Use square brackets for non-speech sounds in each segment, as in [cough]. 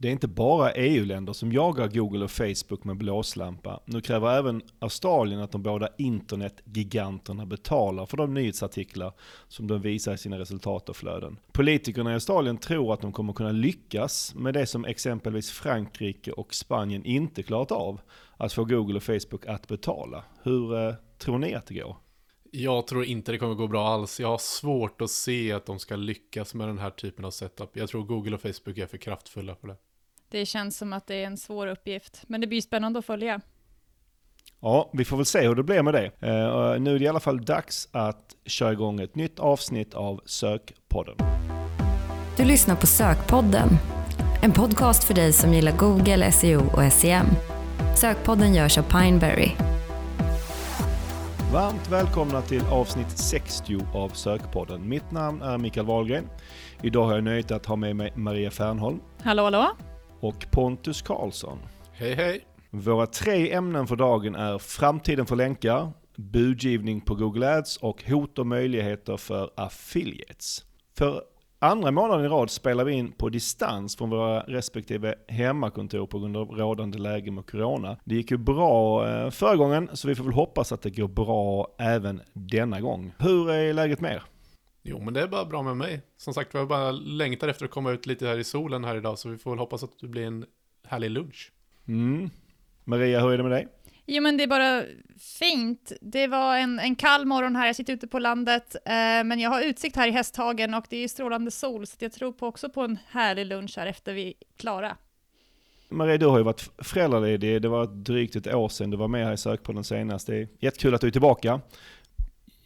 Det är inte bara EU-länder som jagar Google och Facebook med blåslampa. Nu kräver även Australien att de båda internetgiganterna betalar för de nyhetsartiklar som de visar i sina resultat och flöden. Politikerna i Australien tror att de kommer kunna lyckas med det som exempelvis Frankrike och Spanien inte klarat av. Att få Google och Facebook att betala. Hur eh, tror ni att det går? Jag tror inte det kommer gå bra alls. Jag har svårt att se att de ska lyckas med den här typen av setup. Jag tror Google och Facebook är för kraftfulla för det. Det känns som att det är en svår uppgift, men det blir spännande att följa. Ja, vi får väl se hur det blir med det. Uh, nu är det i alla fall dags att köra igång ett nytt avsnitt av Sökpodden. Du lyssnar på Sökpodden, en podcast för dig som gillar Google, SEO och SEM. Sökpodden görs av Pineberry. Varmt välkomna till avsnitt 60 av Sökpodden. Mitt namn är Mikael Wahlgren. Idag har jag nöjet att ha med mig Maria Fernholm. Hallå, hallå och Pontus Karlsson. Hej hej! Våra tre ämnen för dagen är framtiden för länkar, budgivning på Google Ads och hot och möjligheter för affiliates. För andra månaden i rad spelar vi in på distans från våra respektive hemmakontor på grund av rådande läge med Corona. Det gick ju bra eh, förra gången, så vi får väl hoppas att det går bra även denna gång. Hur är läget med er? Jo, men det är bara bra med mig. Som sagt, vi har bara längtar efter att komma ut lite här i solen här idag, så vi får väl hoppas att det blir en härlig lunch. Mm. Maria, hur är det med dig? Jo men det är bara fint. Det var en, en kall morgon här, jag sitter ute på landet, eh, men jag har utsikt här i Hästhagen och det är strålande sol, så jag tror på också på en härlig lunch här efter vi är klara. Maria, du har ju varit föräldraledig, det var drygt ett år sedan du var med här i Sökpodden senast. Det är jättekul att du är tillbaka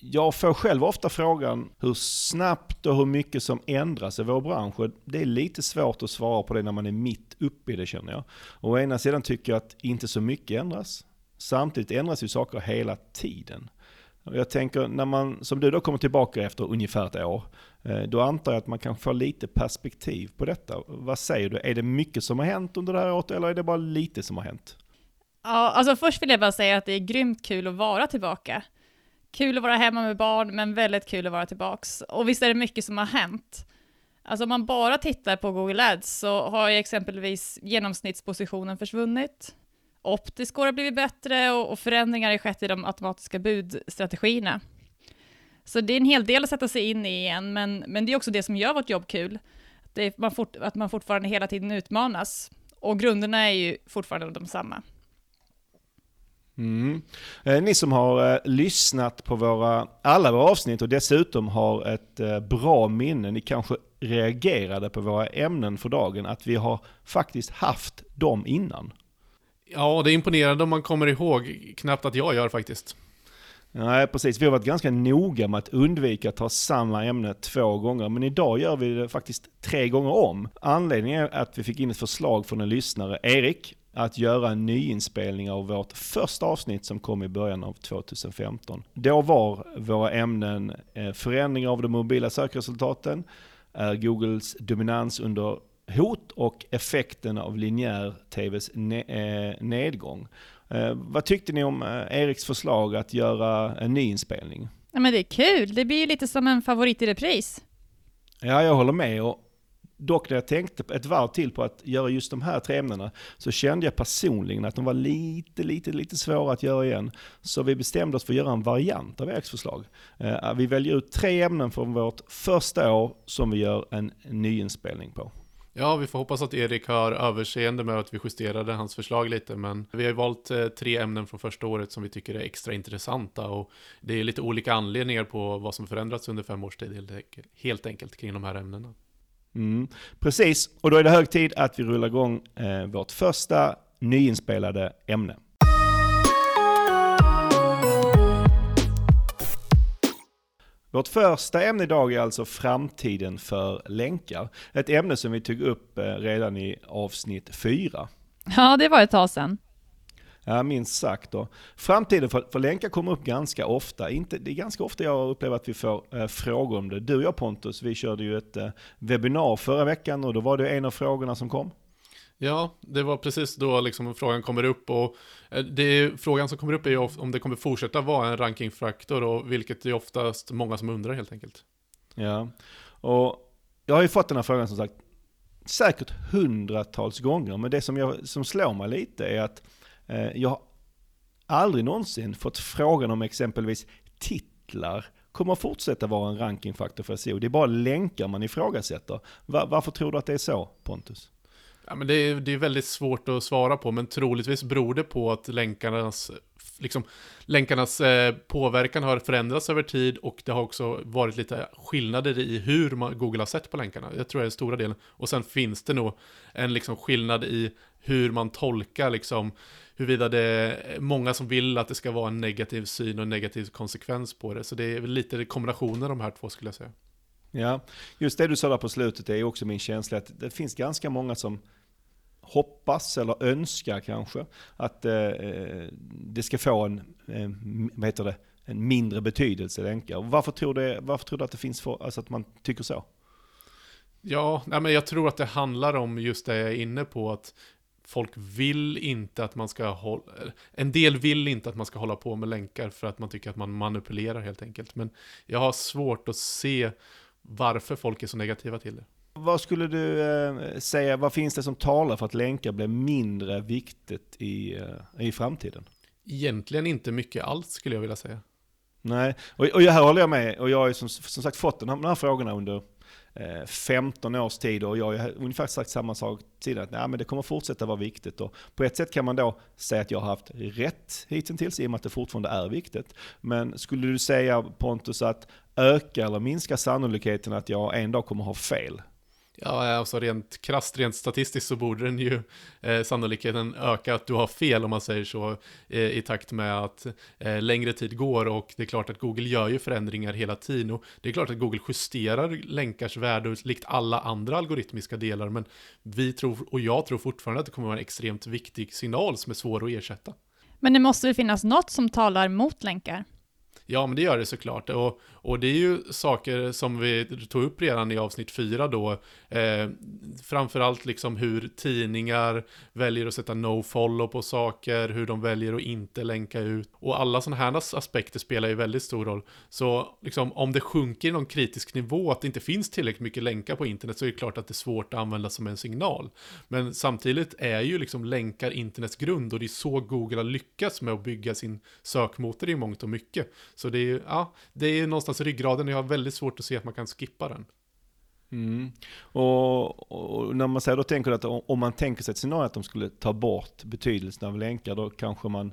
jag får själv ofta frågan hur snabbt och hur mycket som ändras i vår bransch. Det är lite svårt att svara på det när man är mitt uppe i det känner jag. Å ena sidan tycker jag att inte så mycket ändras. Samtidigt ändras ju saker hela tiden. Jag tänker, när man, som du då kommer tillbaka efter ungefär ett år, eh, då antar jag att man kan få lite perspektiv på detta. Vad säger du? Är det mycket som har hänt under det här året eller är det bara lite som har hänt? Ja, alltså först vill jag bara säga att det är grymt kul att vara tillbaka. Kul att vara hemma med barn, men väldigt kul att vara tillbaks. Och visst är det mycket som har hänt. Alltså om man bara tittar på Google Ads så har ju exempelvis genomsnittspositionen försvunnit. Optiscore har blivit bättre och, och förändringar har skett i de automatiska budstrategierna. Så det är en hel del att sätta sig in i igen, men, men det är också det som gör vårt jobb kul. Att, man fort, att man fortfarande hela tiden utmanas. Och grunderna är ju fortfarande de samma. Mm. Eh, ni som har eh, lyssnat på våra, alla våra avsnitt och dessutom har ett eh, bra minne, ni kanske reagerade på våra ämnen för dagen, att vi har faktiskt haft dem innan. Ja, det är imponerande om man kommer ihåg, knappt att jag gör faktiskt. Nej, precis. Vi har varit ganska noga med att undvika att ta samma ämne två gånger, men idag gör vi det faktiskt tre gånger om. Anledningen är att vi fick in ett förslag från en lyssnare, Erik, att göra en nyinspelning av vårt första avsnitt som kom i början av 2015. Då var våra ämnen eh, förändringar av de mobila sökresultaten, är Googles dominans under hot och effekten av linjär TVs eh, nedgång. Eh, vad tyckte ni om Eriks förslag att göra en nyinspelning? Ja men det är kul, det blir ju lite som en favorit i repris. Ja, jag håller med. Och Dock när jag tänkte ett varv till på att göra just de här tre ämnena så kände jag personligen att de var lite, lite, lite svåra att göra igen. Så vi bestämde oss för att göra en variant av Eriks förslag. Eh, vi väljer ut tre ämnen från vårt första år som vi gör en nyinspelning på. Ja, vi får hoppas att Erik har överseende med att vi justerade hans förslag lite, men vi har valt eh, tre ämnen från första året som vi tycker är extra intressanta och det är lite olika anledningar på vad som förändrats under fem års tid helt enkelt kring de här ämnena. Mm, precis, och då är det hög tid att vi rullar igång eh, vårt första nyinspelade ämne. Vårt första ämne idag är alltså framtiden för länkar. Ett ämne som vi tog upp eh, redan i avsnitt 4. Ja, det var ett tag sedan. Ja, minst sagt. Då. Framtiden för, för länkar kommer upp ganska ofta. Inte, det är ganska ofta jag upplever att vi får eh, frågor om det. Du och jag Pontus, vi körde ju ett eh, webbinar förra veckan och då var det en av frågorna som kom. Ja, det var precis då liksom frågan kommer upp och eh, det, frågan som kommer upp är ju om det kommer fortsätta vara en rankingfaktor och vilket är oftast många som undrar helt enkelt. Ja, och jag har ju fått den här frågan som sagt säkert hundratals gånger, men det som, jag, som slår mig lite är att Eh, jag har aldrig någonsin fått frågan om exempelvis titlar kommer fortsätta vara en rankingfaktor för SEO. Det är bara länkar man ifrågasätter. Var, varför tror du att det är så, Pontus? Ja, men det, är, det är väldigt svårt att svara på, men troligtvis beror det på att länkarnas, liksom, länkarnas eh, påverkan har förändrats över tid och det har också varit lite skillnader i hur man, Google har sett på länkarna. Jag tror det är den stora delen. Och sen finns det nog en liksom, skillnad i hur man tolkar liksom, huruvida det är många som vill att det ska vara en negativ syn och en negativ konsekvens på det. Så det är lite kombinationer de här två skulle jag säga. Ja, just det du sa där på slutet är också min känsla att det finns ganska många som hoppas eller önskar kanske att eh, eh det ska få en, eh, vad heter det, en mindre betydelse länkar. Varför tror, det, varför tror du att det finns för, alltså att man tycker så? Ja, nej, men jag tror att det handlar om just det jag är inne på, att folk vill inte att man ska hålla, en del vill inte att man ska hålla på med länkar för att man tycker att man manipulerar helt enkelt. Men jag har svårt att se varför folk är så negativa till det. Vad skulle du eh, säga, vad finns det som talar för att länkar blir mindre viktigt i, eh, i framtiden? Egentligen inte mycket alls skulle jag vilja säga. Nej, och, och här håller jag med. Och jag har som, som sagt fått de här, de här frågorna under 15 eh, års tid och jag har ungefär sagt samma sak tidigare, att nej, men det kommer fortsätta vara viktigt. Och på ett sätt kan man då säga att jag har haft rätt hittills i och med att det fortfarande är viktigt. Men skulle du säga Pontus att öka eller minska sannolikheten att jag en dag kommer ha fel? Ja, alltså rent krasst, rent statistiskt så borde den ju eh, sannolikheten öka att du har fel om man säger så eh, i takt med att eh, längre tid går och det är klart att Google gör ju förändringar hela tiden och det är klart att Google justerar länkars värde likt alla andra algoritmiska delar men vi tror och jag tror fortfarande att det kommer vara en extremt viktig signal som är svår att ersätta. Men det måste väl finnas något som talar mot länkar? Ja, men det gör det såklart. Och, och det är ju saker som vi tog upp redan i avsnitt fyra då. Eh, framförallt liksom hur tidningar väljer att sätta no-follow på saker, hur de väljer att inte länka ut. Och alla sådana här aspekter spelar ju väldigt stor roll. Så liksom, om det sjunker i någon kritisk nivå, att det inte finns tillräckligt mycket länkar på internet, så är det klart att det är svårt att använda som en signal. Men samtidigt är ju liksom länkar internets grund och det är så Google har lyckats med att bygga sin sökmotor i mångt och mycket. Så det är ju, ja, det är någonstans ryggraden, jag har väldigt svårt att se att man kan skippa den. Mm. Och, och, när man säger då tänker du att om man tänker sig ett scenario att de skulle ta bort betydelsen av länkar, då kanske man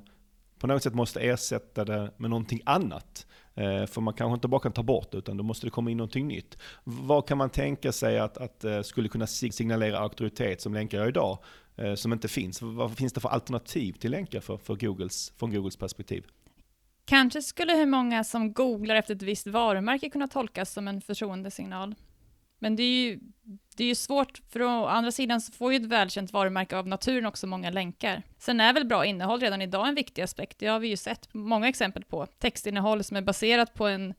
på något sätt måste ersätta det med någonting annat. Eh, för man kanske inte bara kan ta bort det, utan då måste det komma in någonting nytt. Vad kan man tänka sig att, att eh, skulle kunna signalera auktoritet som länkar idag, eh, som inte finns? Vad finns det för alternativ till länkar för, för Googles, från Googles perspektiv? Kanske skulle hur många som googlar efter ett visst varumärke kunna tolkas som en förtroendesignal. Men det är ju, det är ju svårt, för å andra sidan så får ju ett välkänt varumärke av naturen också många länkar. Sen är väl bra innehåll redan idag en viktig aspekt, det har vi ju sett många exempel på. Textinnehåll som är baserat på en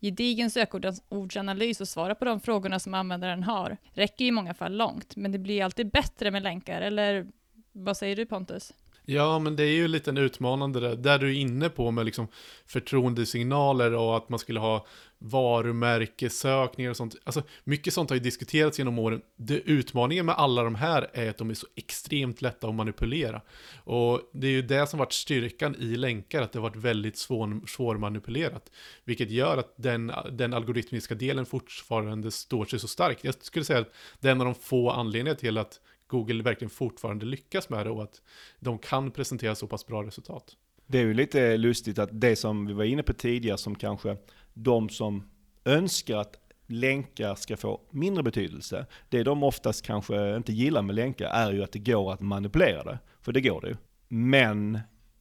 gedigen sökordsanalys och svara på de frågorna som användaren har, räcker i många fall långt, men det blir alltid bättre med länkar, eller vad säger du Pontus? Ja, men det är ju lite en utmanande där, där du är inne på med liksom förtroendesignaler och att man skulle ha varumärkessökningar och sånt. Alltså, mycket sånt har ju diskuterats genom åren. Det, utmaningen med alla de här är att de är så extremt lätta att manipulera. Och det är ju det som varit styrkan i länkar, att det har varit väldigt svår, svårmanipulerat. Vilket gör att den, den algoritmiska delen fortfarande står sig så starkt. Jag skulle säga att det är en av de få anledningarna till att Google verkligen fortfarande lyckas med det och att de kan presentera så pass bra resultat. Det är ju lite lustigt att det som vi var inne på tidigare som kanske de som önskar att länkar ska få mindre betydelse, det de oftast kanske inte gillar med länkar är ju att det går att manipulera det. För det går det ju. Men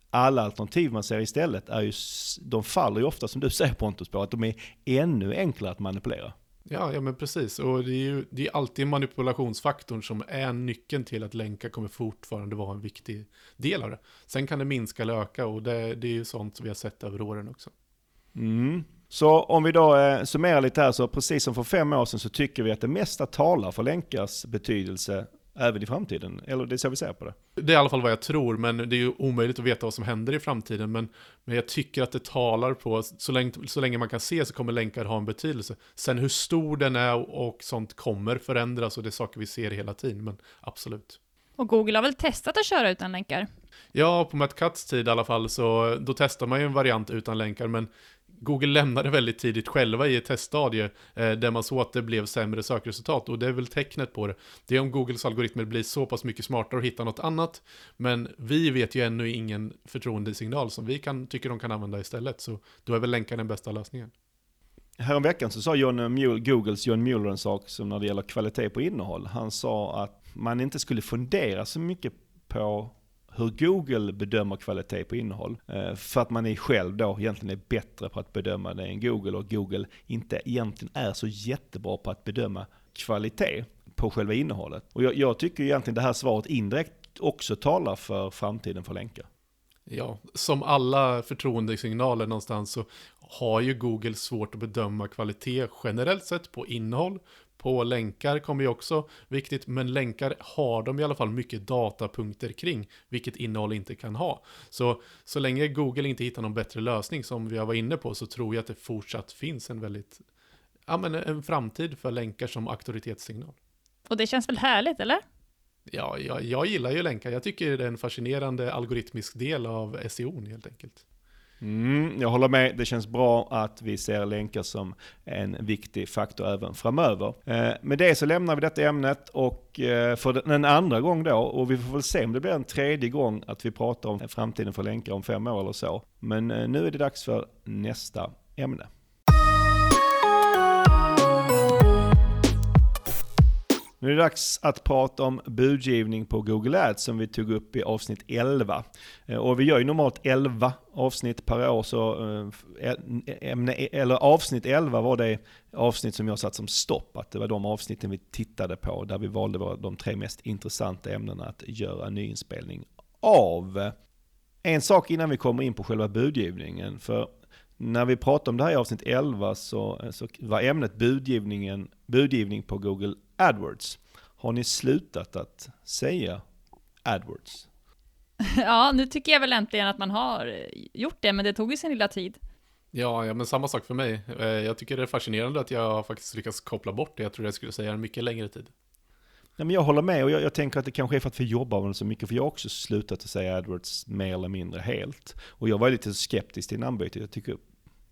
alla alternativ man ser istället är ju, de faller ju ofta som du säger Pontus på, att de är ännu enklare att manipulera. Ja, ja men precis. Och det är ju det är alltid manipulationsfaktorn som är nyckeln till att länkar kommer fortfarande vara en viktig del av det. Sen kan det minska eller öka och det, det är ju sånt som vi har sett över åren också. Mm. Så om vi då eh, summerar lite här, så precis som för fem år sedan så tycker vi att det mesta talar för länkars betydelse även i framtiden. Eller det är så vi ser på det. Det är i alla fall vad jag tror, men det är ju omöjligt att veta vad som händer i framtiden. Men, men jag tycker att det talar på, så länge, så länge man kan se så kommer länkar ha en betydelse. Sen hur stor den är och sånt kommer förändras och det är saker vi ser hela tiden, men absolut. Och Google har väl testat att köra utan länkar? Ja, på Matt Cutts tid i alla fall, så då testar man ju en variant utan länkar, men Google lämnade väldigt tidigt själva i ett teststadie eh, där man såg att det blev sämre sökresultat och det är väl tecknet på det. Det är om Googles algoritmer blir så pass mycket smartare och hittar något annat. Men vi vet ju ännu ingen förtroendesignal som vi kan, tycker de kan använda istället. Så då är väl länkar den bästa lösningen. Häromveckan så sa John Mule, Googles John Mueller en sak som när det gäller kvalitet på innehåll. Han sa att man inte skulle fundera så mycket på hur Google bedömer kvalitet på innehåll. Eh, för att man är själv då egentligen är bättre på att bedöma det än Google och Google inte egentligen är så jättebra på att bedöma kvalitet på själva innehållet. Och jag, jag tycker egentligen det här svaret indirekt också talar för framtiden för länkar. Ja, som alla förtroendesignaler någonstans så har ju Google svårt att bedöma kvalitet generellt sett på innehåll, på länkar kommer ju också viktigt, men länkar har de i alla fall mycket datapunkter kring, vilket innehåll inte kan ha. Så, så länge Google inte hittar någon bättre lösning som vi har varit inne på så tror jag att det fortsatt finns en väldigt, ja men en framtid för länkar som auktoritetssignal. Och det känns väl härligt, eller? Ja, jag, jag gillar ju länkar. Jag tycker det är en fascinerande algoritmisk del av SEO helt enkelt. Mm, jag håller med, det känns bra att vi ser länkar som en viktig faktor även framöver. Eh, med det så lämnar vi detta ämnet och eh, för en andra gång då, och vi får väl se om det blir en tredje gång att vi pratar om framtiden för länkar om fem år eller så. Men eh, nu är det dags för nästa ämne. Nu är det dags att prata om budgivning på Google Ads som vi tog upp i avsnitt 11. Eh, och vi gör ju normalt 11 avsnitt per år, så eh, eh, ämne, e- eller avsnitt 11 var det avsnitt som jag satt som stopp. Att det var de avsnitten vi tittade på där vi valde de tre mest intressanta ämnena att göra nyinspelning av. En sak innan vi kommer in på själva budgivningen, för när vi pratade om det här i avsnitt 11 så, så var ämnet budgivningen, budgivning på Google AdWords. Har ni slutat att säga AdWords? [laughs] Ja, nu tycker jag väl äntligen att man har gjort det, men det tog ju sin lilla tid. Ja, ja, men samma sak för mig. Eh, jag tycker det är fascinerande att jag faktiskt lyckas koppla bort det. Jag tror jag skulle säga en mycket längre tid. Ja, men jag håller med och jag, jag, tänker att det kanske är för att vi jobbar med det så mycket, för jag har också slutat att säga AdWords mer eller mindre helt. Och jag var lite skeptisk till namnbytet. Jag tycker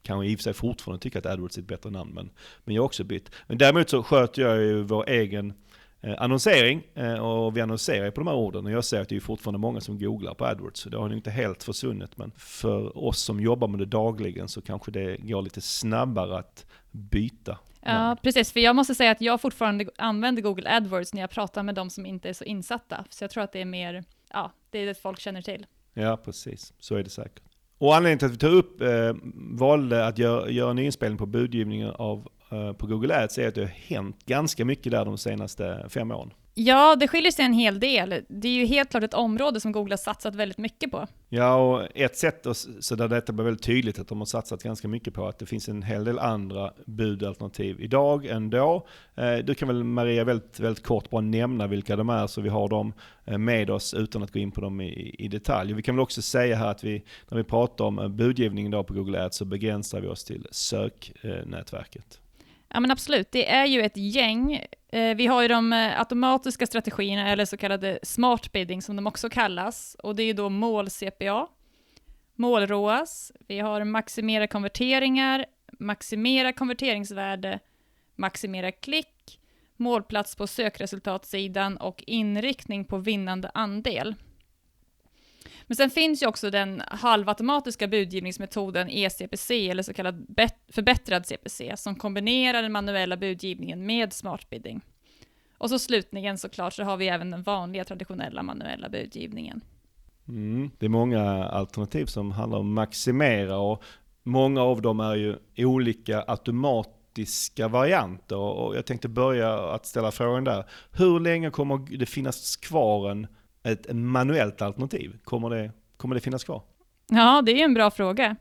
kanske i och för sig fortfarande tycker att AdWords är ett bättre namn, men, men jag har också bytt. Men däremot så sköter jag ju vår egen eh, annonsering eh, och vi annonserar ju på de här orden och jag ser att det är fortfarande många som googlar på AdWords. Så det har nog inte helt försvunnit, men för oss som jobbar med det dagligen så kanske det går lite snabbare att byta. Ja, precis. För jag måste säga att jag fortfarande använder Google AdWords när jag pratar med de som inte är så insatta. Så jag tror att det är mer, ja, det är det folk känner till. Ja, precis. Så är det säkert. Och anledningen till att vi tog upp, eh, valde att göra, göra en inspelning på budgivningen av, eh, på Google Ads är att det har hänt ganska mycket där de senaste fem åren. Ja, det skiljer sig en hel del. Det är ju helt klart ett område som Google har satsat väldigt mycket på. Ja, och ett sätt så där detta blir väldigt tydligt att de har satsat ganska mycket på att det finns en hel del andra budalternativ idag än då. Eh, du kan väl Maria väldigt, väldigt kort bara nämna vilka de är så vi har dem eh, med oss utan att gå in på dem i, i detalj. Vi kan väl också säga här att vi, när vi pratar om eh, budgivning idag på Google Ads så begränsar vi oss till söknätverket. Ja men absolut, det är ju ett gäng. Eh, vi har ju de eh, automatiska strategierna, eller så kallade smart bidding som de också kallas. Och det är ju då mål-CPA, mål-ROAS, vi har maximera konverteringar, maximera konverteringsvärde, maximera klick, målplats på sökresultatsidan och inriktning på vinnande andel. Men sen finns ju också den halvautomatiska budgivningsmetoden ECPC, eller så kallad förbättrad CPC, som kombinerar den manuella budgivningen med smart bidding. Och så slutligen såklart så har vi även den vanliga traditionella manuella budgivningen. Mm, det är många alternativ som handlar om maximera och många av dem är ju olika automatiska varianter. Och jag tänkte börja att ställa frågan där. Hur länge kommer det finnas kvar en ett manuellt alternativ? Kommer det, kommer det finnas kvar? Ja, det är en bra fråga.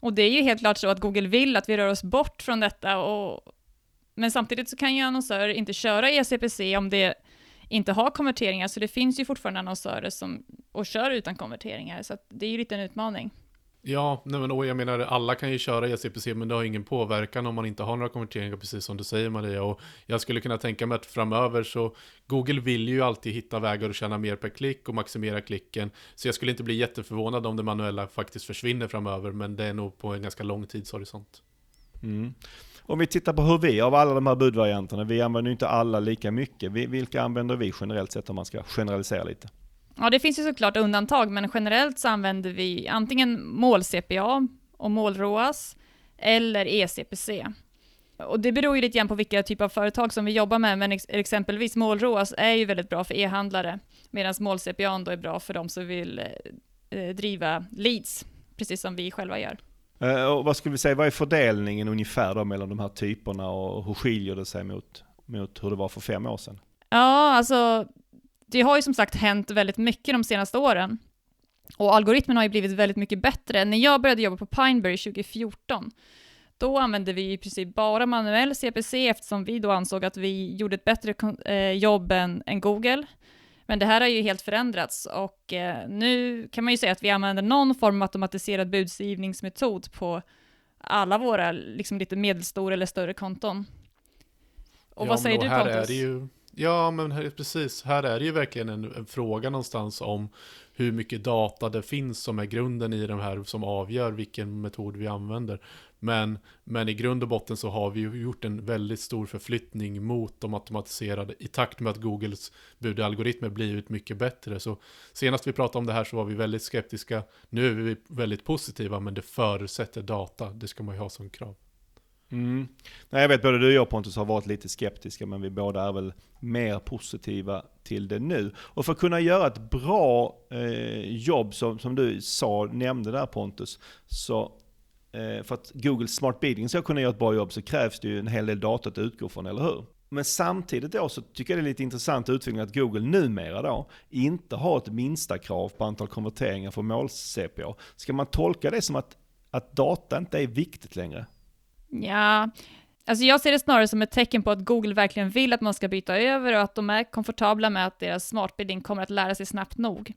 Och det är ju helt klart så att Google vill att vi rör oss bort från detta, och, men samtidigt så kan ju annonsörer inte köra ECPC om det inte har konverteringar, så det finns ju fortfarande annonsörer som och kör utan konverteringar, så att det är ju lite en utmaning. Ja, nej men, och jag menar alla kan ju köra ECPC men det har ingen påverkan om man inte har några konverteringar precis som du säger Maria. Och jag skulle kunna tänka mig att framöver så Google vill ju alltid hitta vägar att tjäna mer per klick och maximera klicken. Så jag skulle inte bli jätteförvånad om det manuella faktiskt försvinner framöver men det är nog på en ganska lång tidshorisont. Mm. Om vi tittar på hur vi, av alla de här budvarianterna, vi använder ju inte alla lika mycket. Vilka använder vi generellt sett om man ska generalisera lite? Ja, det finns ju såklart undantag, men generellt så använder vi antingen mål-CPA och mål-ROAS eller ECPC. Och det beror ju lite grann på vilka typer av företag som vi jobbar med, men ex exempelvis mål-ROAS är ju väldigt bra för e-handlare, medan mål-CPA då är bra för de som vill eh, driva leads, precis som vi själva gör. Eh, och vad skulle vi säga, vad är fördelningen ungefär då mellan de här typerna och hur skiljer det sig mot, mot hur det var för fem år sedan? Ja, alltså det har ju som sagt hänt väldigt mycket de senaste åren. Och algoritmen har ju blivit väldigt mycket bättre. När jag började jobba på Pineberry 2014, då använde vi i princip bara manuell CPC eftersom vi då ansåg att vi gjorde ett bättre eh, jobb än, än Google. Men det här har ju helt förändrats och eh, nu kan man ju säga att vi använder någon form av automatiserad budgivningsmetod på alla våra liksom lite medelstora eller större konton. Och ja, vad säger du Pontus? Ja, men här, precis. Här är det ju verkligen en, en, fråga någonstans om hur mycket data det finns som är grunden i de här som avgör vilken metod vi använder. Men, men i grund och botten så har vi ju gjort en väldigt stor förflyttning mot de automatiserade i takt med att Googles budalgoritmer blivit mycket bättre. Så senast vi pratade om det här så var vi väldigt skeptiska. Nu är vi väldigt positiva, men det förutsätter data. Det ska man ju ha som krav. Mm. Nej, jag vet både du och jag Pontus har varit lite skeptiska, men vi båda är väl mer positiva till det nu. Och för att kunna göra ett bra eh, jobb, som, som du sa, nämnde där Pontus, så eh, för att Google Smart Bidding ska kunna göra ett bra jobb så krävs det ju en hel del data att utgå från, eller hur? Men samtidigt då så tycker jag det är lite intressant utveckling att Google numera då inte har ett minsta krav på antal konverteringar för mål-CPA. Ska man tolka det som att, att data inte är viktigt längre? Ja, alltså jag ser det snarare som ett tecken på att Google verkligen vill att man ska byta över och att de är komfortabla med att deras smartbidding kommer att lära sig snabbt nog.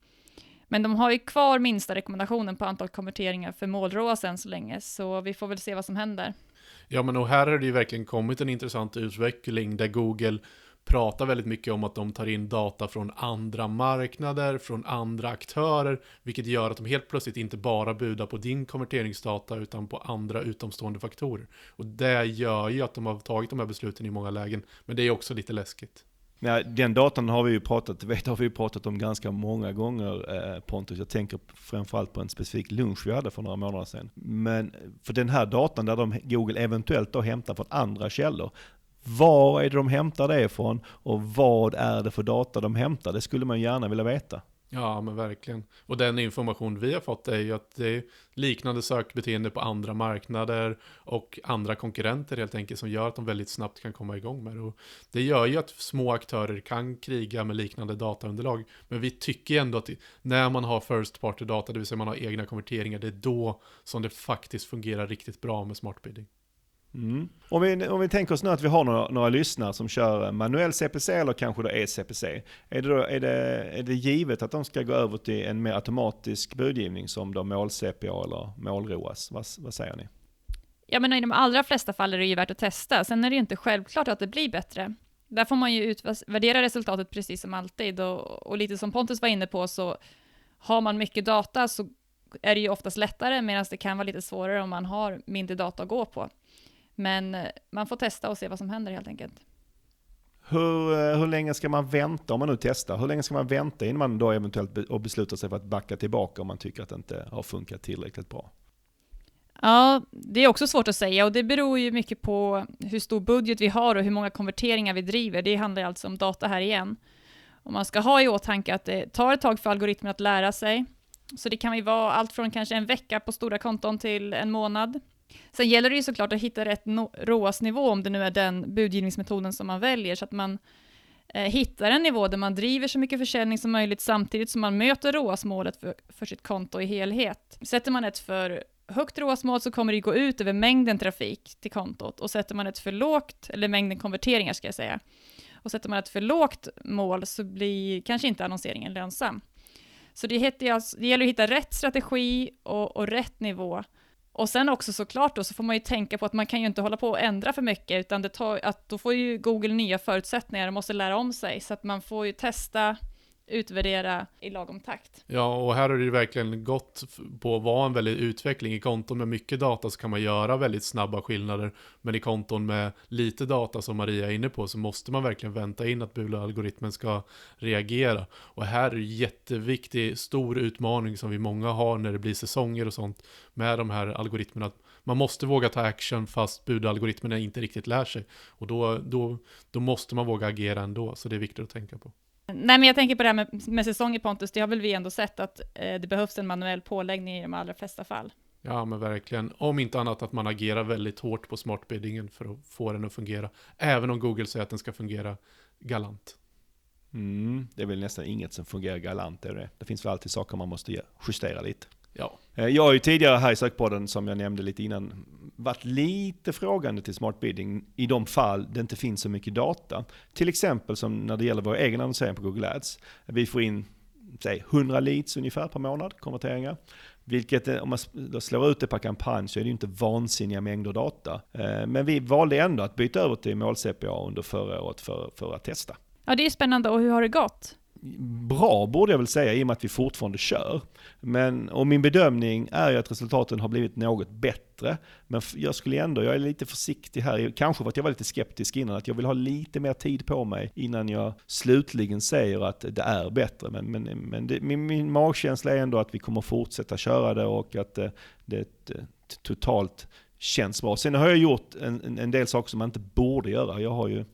Men de har ju kvar minsta rekommendationen på antal konverteringar för målrås än så länge, så vi får väl se vad som händer. Ja, men och här har det ju verkligen kommit en intressant utveckling där Google pratar väldigt mycket om att de tar in data från andra marknader, från andra aktörer, vilket gör att de helt plötsligt inte bara budar på din konverteringsdata utan på andra utomstående faktorer. Och det gör ju att de har tagit de här besluten i många lägen, men det är också lite läskigt. Ja, den datan har vi ju pratat, [laughs] vet, har vi pratat om ganska många gånger eh, Pontus. Jag tänker framförallt på en specifik lunch vi hade för några månader sedan. Men för den här datan där de, Google eventuellt då hämtar från andra källor, var är det de hämtar det ifrån och vad är det för data de hämtar? Det skulle man gärna vilja veta. Ja, men verkligen. Och den information vi har fått är ju att det är liknande sökbeteende på andra marknader och andra konkurrenter helt enkelt som gör att de väldigt snabbt kan komma igång med det. Och det gör ju att små aktörer kan kriga med liknande dataunderlag. Men vi tycker ändå att när man har first party data, det vill säga man har egna konverteringar, det är då som det faktiskt fungerar riktigt bra med smart bidding. Mm. Om, vi, om vi tänker oss nu att vi har några, några lyssnare som kör manuell CPC eller kanske då e-CPC. Är det, då, är, det, är det givet att de ska gå över till en mer automatisk budgivning som då mål-CPA eller mål-ROAS? Vad, vad säger ni? Ja, men i de allra flesta fall är det ju värt att testa. Sen är det ju inte självklart att det blir bättre. Där får man ju utvärdera resultatet precis som alltid. Och, och lite som Pontus var inne på så har man mycket data så är det ju oftast lättare medan det kan vara lite svårare om man har mindre data att gå på. Men eh, man får testa och se vad som händer helt enkelt. Hur, eh, hur länge ska man vänta om man nu testar? Hur länge ska man vänta innan man då eventuellt be beslutar sig för att backa tillbaka om man tycker att det inte har funkat tillräckligt bra? Ja, det är också svårt att säga och det beror ju mycket på hur stor budget vi har och hur många konverteringar vi driver. Det handlar alltså om data här igen. Och man ska ha i åtanke att det tar ett tag för algoritmen att lära sig. Så det kan ju vara allt från kanske en vecka på stora konton till en månad. Sen gäller det ju såklart att hitta rätt no ROAS-nivå, om det nu är den budgivningsmetoden som man väljer, så att man eh, hittar en nivå där man driver så mycket försäljning som möjligt samtidigt som man möter ROAS-målet för, för sitt konto i helhet. Sätter man ett för högt ROAS-mål så kommer det gå ut över mängden trafik till kontot och sätter man ett för lågt, eller mängden konverteringar ska jag säga, Och sätter man ett för lågt mål så blir kanske inte annonseringen lönsam. Så det, heter, alltså, det gäller att hitta rätt strategi och, och rätt nivå. Och sen också såklart då så får man ju tänka på att man kan ju inte hålla på och ändra för mycket, utan det tar, att då får ju Google nya förutsättningar och måste lära om sig, så att man får ju testa utvärdera i lagom takt. Ja, och här har det ju verkligen gått på att vara en väldig utveckling. I konton med mycket data så kan man göra väldigt snabba skillnader, men i konton med lite data som Maria är inne på så måste man verkligen vänta in att Bula-algoritmen ska reagera. Och här är det jätteviktig, stor utmaning som vi många har när det blir säsonger och sånt med de här algoritmerna. Man måste våga ta action fast budalgoritmerna inte riktigt lär sig. Och då, då, då måste man våga agera ändå, så det är viktigt att tänka på. Nej, men jag tänker på det här med, med säsonger Pontus, det har väl vi ändå sett att eh, det behövs en manuell påläggning i de allra flesta fall. Ja, men verkligen. Om inte annat att man agerar väldigt hårt på smartbiddingen för att få den att fungera. Även om Google säger att den ska fungera galant. Mm, det är väl nästan inget som fungerar galant, är det Det finns väl alltid saker man måste justera lite. Ja. Eh, jag har ju tidigare här i sökpodden, som jag nämnde lite innan, varit lite frågande till smart bidding i de fall det inte finns så mycket data. Till exempel som när det gäller vår egen annonsering på Google Ads. Vi får in säg 100 leads ungefär per månad, konverteringar. Vilket eh, om man slår ut det per kampanj så är det ju inte vansinniga mängder data. Eh, men vi valde ändå att byta över till mål-CPA under förra året för, för att testa. Ja, det är spännande. Och hur har det gått? Bra borde jag väl säga i och med att vi fortfarande kör. Men, och min bedömning är ju att resultaten har blivit något bättre. Men jag skulle ändå, jag är lite försiktig här, kanske för att jag var lite skeptisk innan, att jag vill ha lite mer tid på mig innan jag slutligen säger att det är bättre. Men, men, men det, min, min magkänsla är ändå att vi kommer fortsätta köra det och att eh, det, eh, det, det totalt känns bra. Sen har jag gjort en, en del saker som man inte borde göra. Jag har ju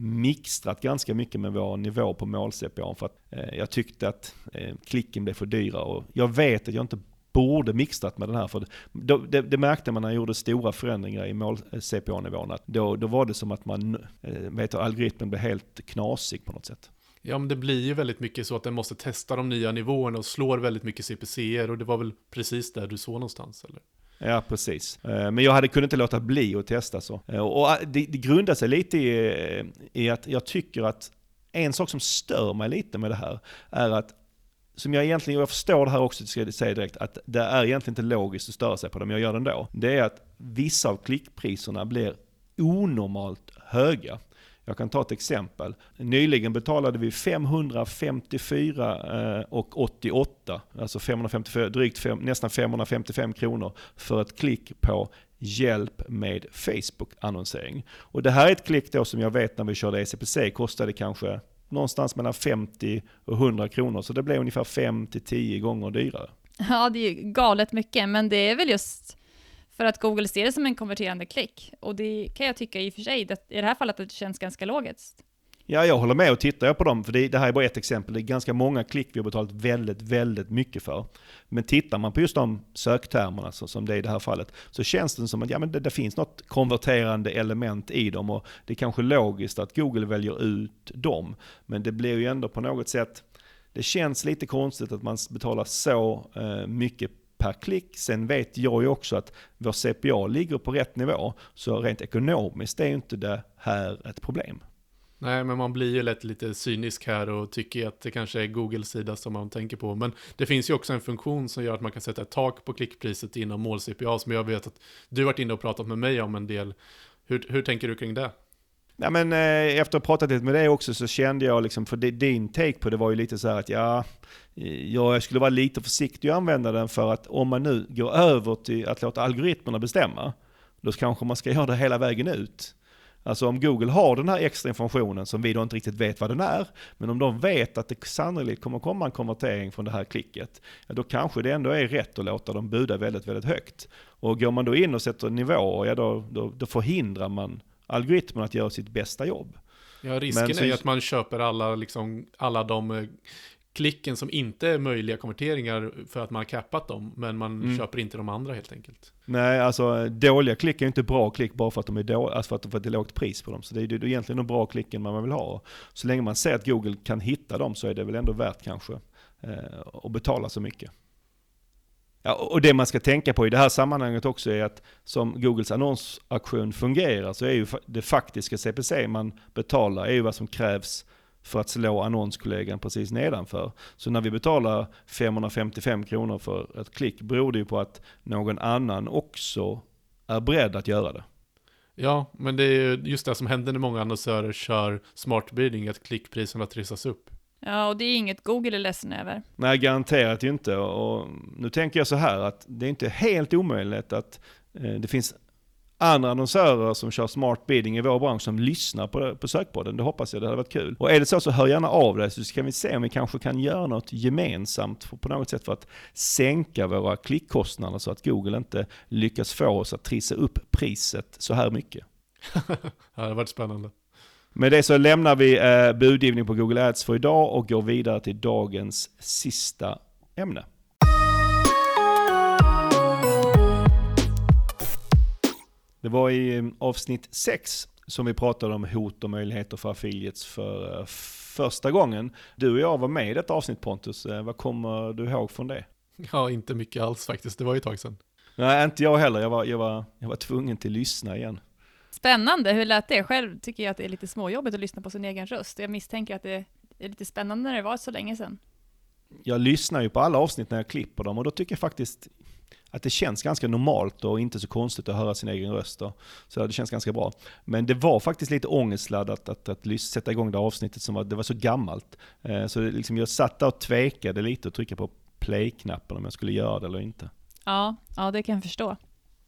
mixtrat ganska mycket med vår nivå på mål-CPA för att eh, jag tyckte att eh, klicken blev för dyra och jag vet att jag inte borde mixtrat med den här. För det, det, det, märkte man när jag gjorde stora förändringar i mål-CPA-nivån. Då, då var det som att man, eh, vet att algoritmen blev helt knasig på något sätt. Ja, men det blir ju väldigt mycket så att den måste testa de nya nivåerna och slår väldigt mycket CPCer och det var väl precis där du såg någonstans, eller? Ja, precis. Eh, men jag hade kunnat inte låta bli att testa så. Eh, och eh, det, det grundar sig lite i, i att jag tycker att en sak som stör mig lite med det här är att som jag egentligen, och jag förstår det här också, ska jag säga direkt, att det är egentligen inte logiskt att störa sig på det, men jag gör det ändå. Det är att vissa av klickpriserna blir onormalt höga. Jag kan ta ett exempel. Nyligen betalade vi 554 eh, och 88, alltså 554, drygt fem, nästan 555 kronor för ett klick på hjälp med Facebook-annonsering. Och det här är ett klick då som jag vet när vi körde ECPC kostade kanske någonstans mellan 50 och 100 kronor, så det blev ungefär 5-10 gånger dyrare. Ja, det är ju galet mycket, men det är väl just för att Google ser det som en konverterande klick. Och det kan jag tycka i och för sig, det, i det här fallet, att det känns ganska logiskt. Ja, jag håller med och tittar jag på dem, för det, det, här är bara ett exempel, det är ganska många klick vi har betalat väldigt, väldigt mycket för. Men tittar man på just de söktermerna, så, som det är i det här fallet, så känns det som att ja, men det, det finns något konverterande element i dem och det är kanske logiskt att Google väljer ut dem. Men det blir ju ändå på något sätt, det känns lite konstigt att man betalar så eh, mycket per klick. Sen vet jag ju också att vår CPA ligger på rätt nivå, så rent ekonomiskt är ju inte det här ett problem. Nej, men man blir ju lätt lite cynisk här och tycker att det kanske är Googles sida som man tänker på. Men det finns ju också en funktion som gör att man kan sätta ett tak på klickpriset inom mål-CPA som jag vet att du varit inne och pratat med mig om en del. Hur, hur tänker du kring det? Ja, men, eh, efter att ha pratat lite med dig också så kände jag, liksom, för din take på det var ju lite så här att ja, jag skulle vara lite försiktig att använda den för att om man nu går över till att låta algoritmerna bestämma, då kanske man ska göra det hela vägen ut. Alltså om Google har den här extra informationen som vi då inte riktigt vet vad den är, men om de vet att det sannolikt kommer komma en konvertering från det här klicket, ja, då kanske det ändå är rätt att låta dem buda väldigt, väldigt högt. Och går man då in och sätter nivåer, ja då, då, då förhindrar man algoritmen att göra sitt bästa jobb. Ja, risken Men, är ju att man köper alla, liksom, alla de eh, klicken som inte är möjliga konverteringar för att man har cappat dem, men man mm. köper inte de andra helt enkelt. Nej, alltså dåliga klick är inte bra klick bara för att de är dåliga, alltså för att, för att det är lågt pris på dem. Så det är ju egentligen de bra klicken man vill ha. Så länge man ser att Google kan hitta dem så är det väl ändå värt kanske eh, att betala så mycket. Ja, och det man ska tänka på i det här sammanhanget också är att som Googles annonsaktion fungerar så är ju det faktiska CPC man betalar är ju vad som krävs för att slå annonskollegan precis nedanför. Så när vi betalar 555 kronor för ett klick beror det ju på att någon annan också är beredd att göra det. Ja, men det är just det som händer när många annonsörer kör smart bidding, att klickpriserna trissas upp. Ja, och det är inget Google är ledsen över. Nej, garanterat ju inte. Och nu tänker jag så här att det är inte helt omöjligt att eh, det finns andra annonsörer som kör smart bidding i vår bransch som lyssnar på, på sökpodden. Det hoppas jag, det hade varit kul. Och är det så så hör gärna av dig så kan vi se om vi kanske kan göra något gemensamt för, på något sätt för att sänka våra klickkostnader så att Google inte lyckas få oss att trissa upp priset så här mycket. [laughs] ja, det har varit spännande. Med det så lämnar vi eh, budgivning på Google Ads för idag och går vidare till dagens sista ämne. Det var i eh, avsnitt 6 som vi pratade om hot och möjligheter för affiliates för eh, första gången. Du och jag var med i detta avsnitt Pontus. Vad kommer du ihåg från det? Ja, inte mycket alls faktiskt. Det var ju ett tag sedan. Nej, inte jag heller. Jag var, jag var, jag var tvungen till att lyssna igen. Spännande, hur lät det? Själv tycker jag att det är lite småjobbigt att lyssna på sin egen röst. Jag misstänker att det är lite spännande när det var så länge sedan. Jag lyssnar ju på alla avsnitt när jag klipper dem och då tycker jag faktiskt att det känns ganska normalt och inte så konstigt att höra sin egen röst. Så det känns ganska bra. Men det var faktiskt lite ångestladdat att, att, att sätta igång det avsnittet som var, det var så gammalt. Eh, så liksom jag satt där och tvekade lite och trycka på play-knappen om jag skulle göra det eller inte. Ja, ja det kan jag förstå.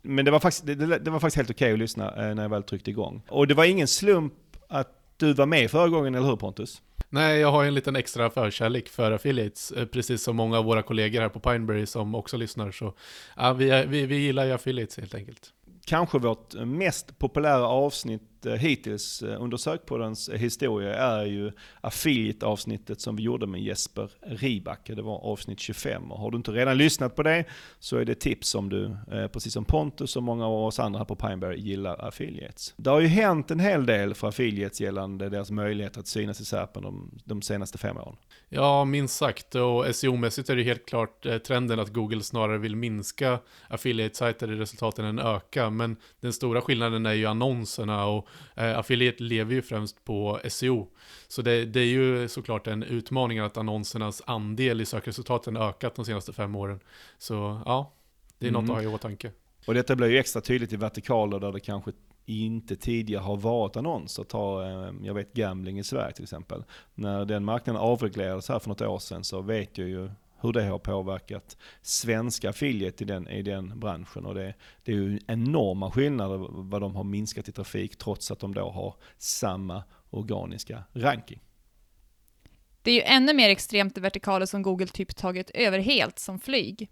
Men det var faktiskt, det, det var faktiskt helt okej okay att lyssna eh, när jag väl tryckte igång. Och det var ingen slump att du var med förra gången, eller hur Pontus? Nej, jag har en liten extra förkärlek för affiliates, eh, precis som många av våra kollegor här på Pineberry som också lyssnar. Så ja, vi, vi, vi gillar ju affiliates helt enkelt. Kanske vårt mest populära avsnitt Eh, hittills eh, under sökpoddens eh, historia är ju affiliate-avsnittet som vi gjorde med Jesper Ribacke. Det var avsnitt 25 och har du inte redan lyssnat på det så är det tips som du, precis som Pontus och många av oss andra här på Pineberry, gillar affiliates. Det har ju hänt en hel del för affiliates gällande deras möjlighet att synas i SERPen de, de senaste fem åren. Ja, minst sagt. Och SEO-mässigt är det helt klart trenden att Google snarare vill minska affiliate-sajter i resultaten än öka. Men den stora skillnaden är ju annonserna och Eh, affiliate lever ju främst på SEO. Så det, det, är ju såklart en utmaning att annonsernas andel i sökresultaten ökat de senaste fem åren. Så ja, det är mm. något att ha i åtanke. Och detta blir ju extra tydligt i vertikaler där det kanske inte tidigare har varit annonser. Ta, eh, jag vet gambling i Sverige till exempel. När den marknaden avreglerades här för något år sedan så vet jag ju hur det har påverkat svenska affiliate i den, i den branschen. Och det, det är ju enorma skillnader vad de har minskat i trafik trots att de då har samma organiska ranking. Det är ju ännu mer extremt i vertikaler som Google typ tagit över helt, som flyg.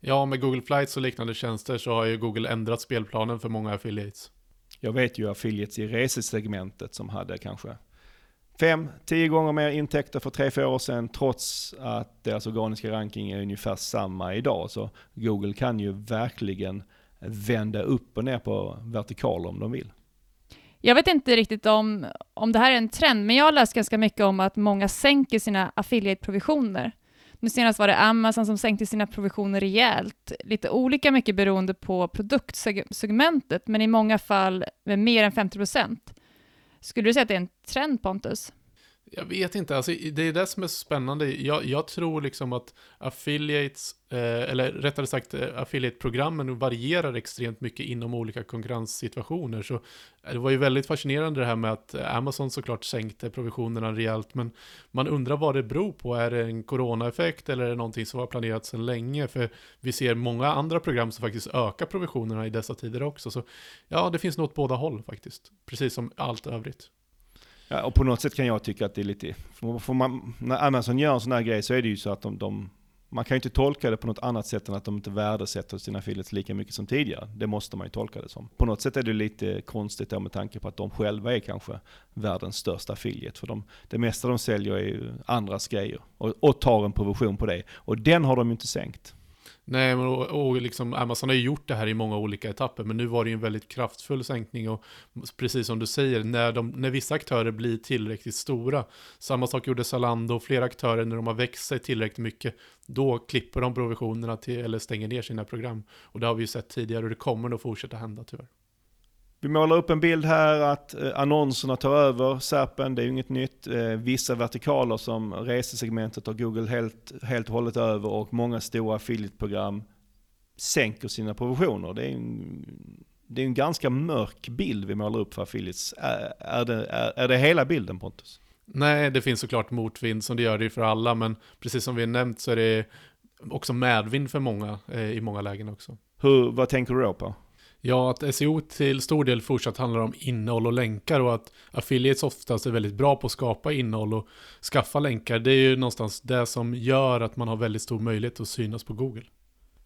Ja, med Google Flights och liknande tjänster så har ju Google ändrat spelplanen för många affiliates. Jag vet ju affiliates i resesegmentet som hade kanske fem, tio gånger mer intäkter för tre, fyra år sedan trots att deras organiska ranking är ungefär samma idag. Så Google kan ju verkligen vända upp och ner på vertikaler om de vill. Jag vet inte riktigt om, om det här är en trend, men jag har läst ganska mycket om att många sänker sina affiliate-provisioner. Nu senast var det Amazon som sänkte sina provisioner rejält, lite olika mycket beroende på produktsegmentet, men i många fall med mer än 50 procent. Skulle du säga att det är en trend Pontus? Jag vet inte, alltså, det är det som är så spännande. Jag, jag tror liksom att affiliates, eh, eller rättare sagt eh, affiliate-programmen varierar extremt mycket inom olika konkurrenssituationer. Så eh, det var ju väldigt fascinerande det här med att eh, Amazon såklart sänkte provisionerna rejält, men man undrar vad det beror på. Är det en coronaeffekt eller är det någonting som var planerat sedan länge? För vi ser många andra program som faktiskt ökar provisionerna i dessa tider också. Så ja, det finns nog åt båda håll faktiskt, precis som allt övrigt. Ja, och på något sätt kan jag tycka att det är lite, för man, när Amazon gör en sån här grej så är det ju så att de, de man kan ju inte tolka det på något annat sätt än att de inte värdesätter sina affiliates lika mycket som tidigare. Det måste man ju tolka det som. På något sätt är det lite konstigt då med tanke på att de själva är kanske världens största affiliate. För de, det mesta de säljer är ju andras grejer och, och tar en provision på det. Och den har de ju inte sänkt. Nej, men och, och liksom Amazon har ju gjort det här i många olika etapper, men nu var det ju en väldigt kraftfull sänkning och precis som du säger, när, de, när vissa aktörer blir tillräckligt stora, samma sak gjorde Zalando och flera aktörer när de har växt sig tillräckligt mycket, då klipper de provisionerna till, eller stänger ner sina program. Och det har vi ju sett tidigare och det kommer nog fortsätta hända tyvärr. Vi målar upp en bild här att eh, annonserna tar över SERPen, det är ju inget nytt. Eh, vissa vertikaler som resesegmentet har Google helt, helt och hållet över och många stora affiliate-program sänker sina provisioner. Det är en, det är en ganska mörk bild vi målar upp för affiliates. Är, är, det, är, är det hela bilden Pontus? Nej, det finns såklart motvind som det gör det för alla, men precis som vi nämnt så är det också medvind för många eh, i många lägen också. Hur, vad tänker du då på? Ja, att SEO till stor del fortsatt handlar om innehåll och länkar och att affiliates oftast är väldigt bra på att skapa innehåll och skaffa länkar. Det är ju någonstans det som gör att man har väldigt stor möjlighet att synas på Google.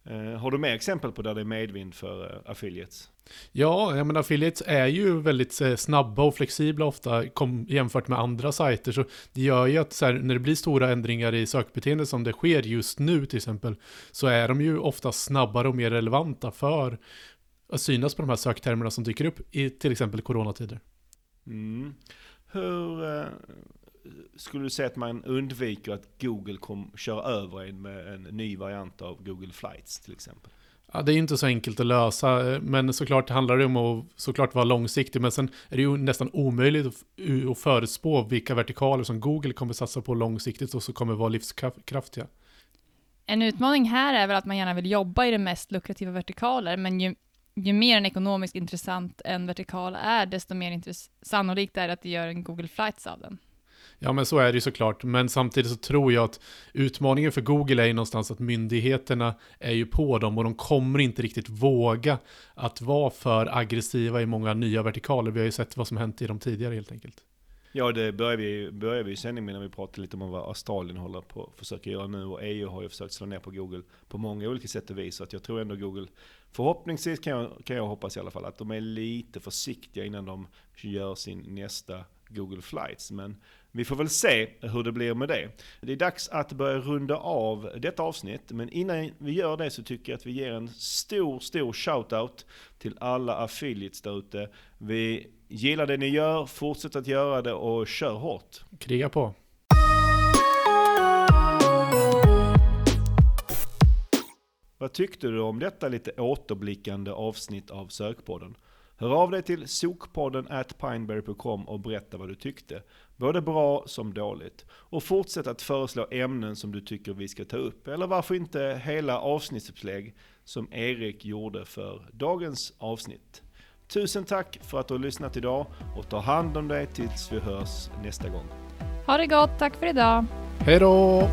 Eh, har du mer exempel på där det är medvind för eh, affiliates? Ja, jag menar affiliates är ju väldigt eh, snabba och flexibla ofta kom, jämfört med andra sajter. Så det gör ju att här, när det blir stora ändringar i sökbeteende som det sker just nu till exempel, så är de ju ofta snabbare och mer relevanta för, att synas på de här söktermerna som dyker upp i till exempel coronatider. Mm. Hur eh, skulle du säga att man undviker att Google kom, kör över en med en ny variant av Google Flights till exempel? Ja, det är inte så enkelt att lösa, men såklart handlar det om att såklart vara långsiktig, men sen är det ju nästan omöjligt att förutspå vilka vertikaler som Google kommer satsa på långsiktigt och som kommer vara livskraftiga. En utmaning här är väl att man gärna vill jobba i det mest lukrativa vertikaler, men ju ju mer en ekonomiskt intressant en vertikal är, desto mer sannolikt är det att det gör en Google Flights av den. Ja, men så är det ju såklart. Men samtidigt så tror jag att utmaningen för Google är ju någonstans att myndigheterna är ju på dem och de kommer inte riktigt våga att vara för aggressiva i många nya vertikaler. Vi har ju sett vad som hänt i de tidigare helt enkelt. Ja, det började vi, började vi sändningen med när vi pratade lite om vad Australien håller på att försöka göra nu. Och EU har ju försökt slå ner på Google på många olika sätt och vis. Så att jag tror ändå Google, förhoppningsvis kan jag, kan jag hoppas i alla fall, att de är lite försiktiga innan de gör sin nästa Google Flights. Men vi får väl se hur det blir med det. Det är dags att börja runda av detta avsnitt, men innan vi gör det så tycker jag att vi ger en stor, stor shoutout till alla affiliates där ute. Vi gillar det ni gör, fortsätt att göra det och kör hårt. Kriga på. Vad tyckte du om detta lite återblickande avsnitt av Sökpodden? Hör av dig till sokpodden at pineberry.com och berätta vad du tyckte. Både bra som dåligt. Och fortsätt att föreslå ämnen som du tycker vi ska ta upp. Eller varför inte hela avsnittsupplägg som Erik gjorde för dagens avsnitt. Tusen tack för att du har lyssnat idag och ta hand om dig tills vi hörs nästa gång. Ha det gott, tack för idag. Hej då!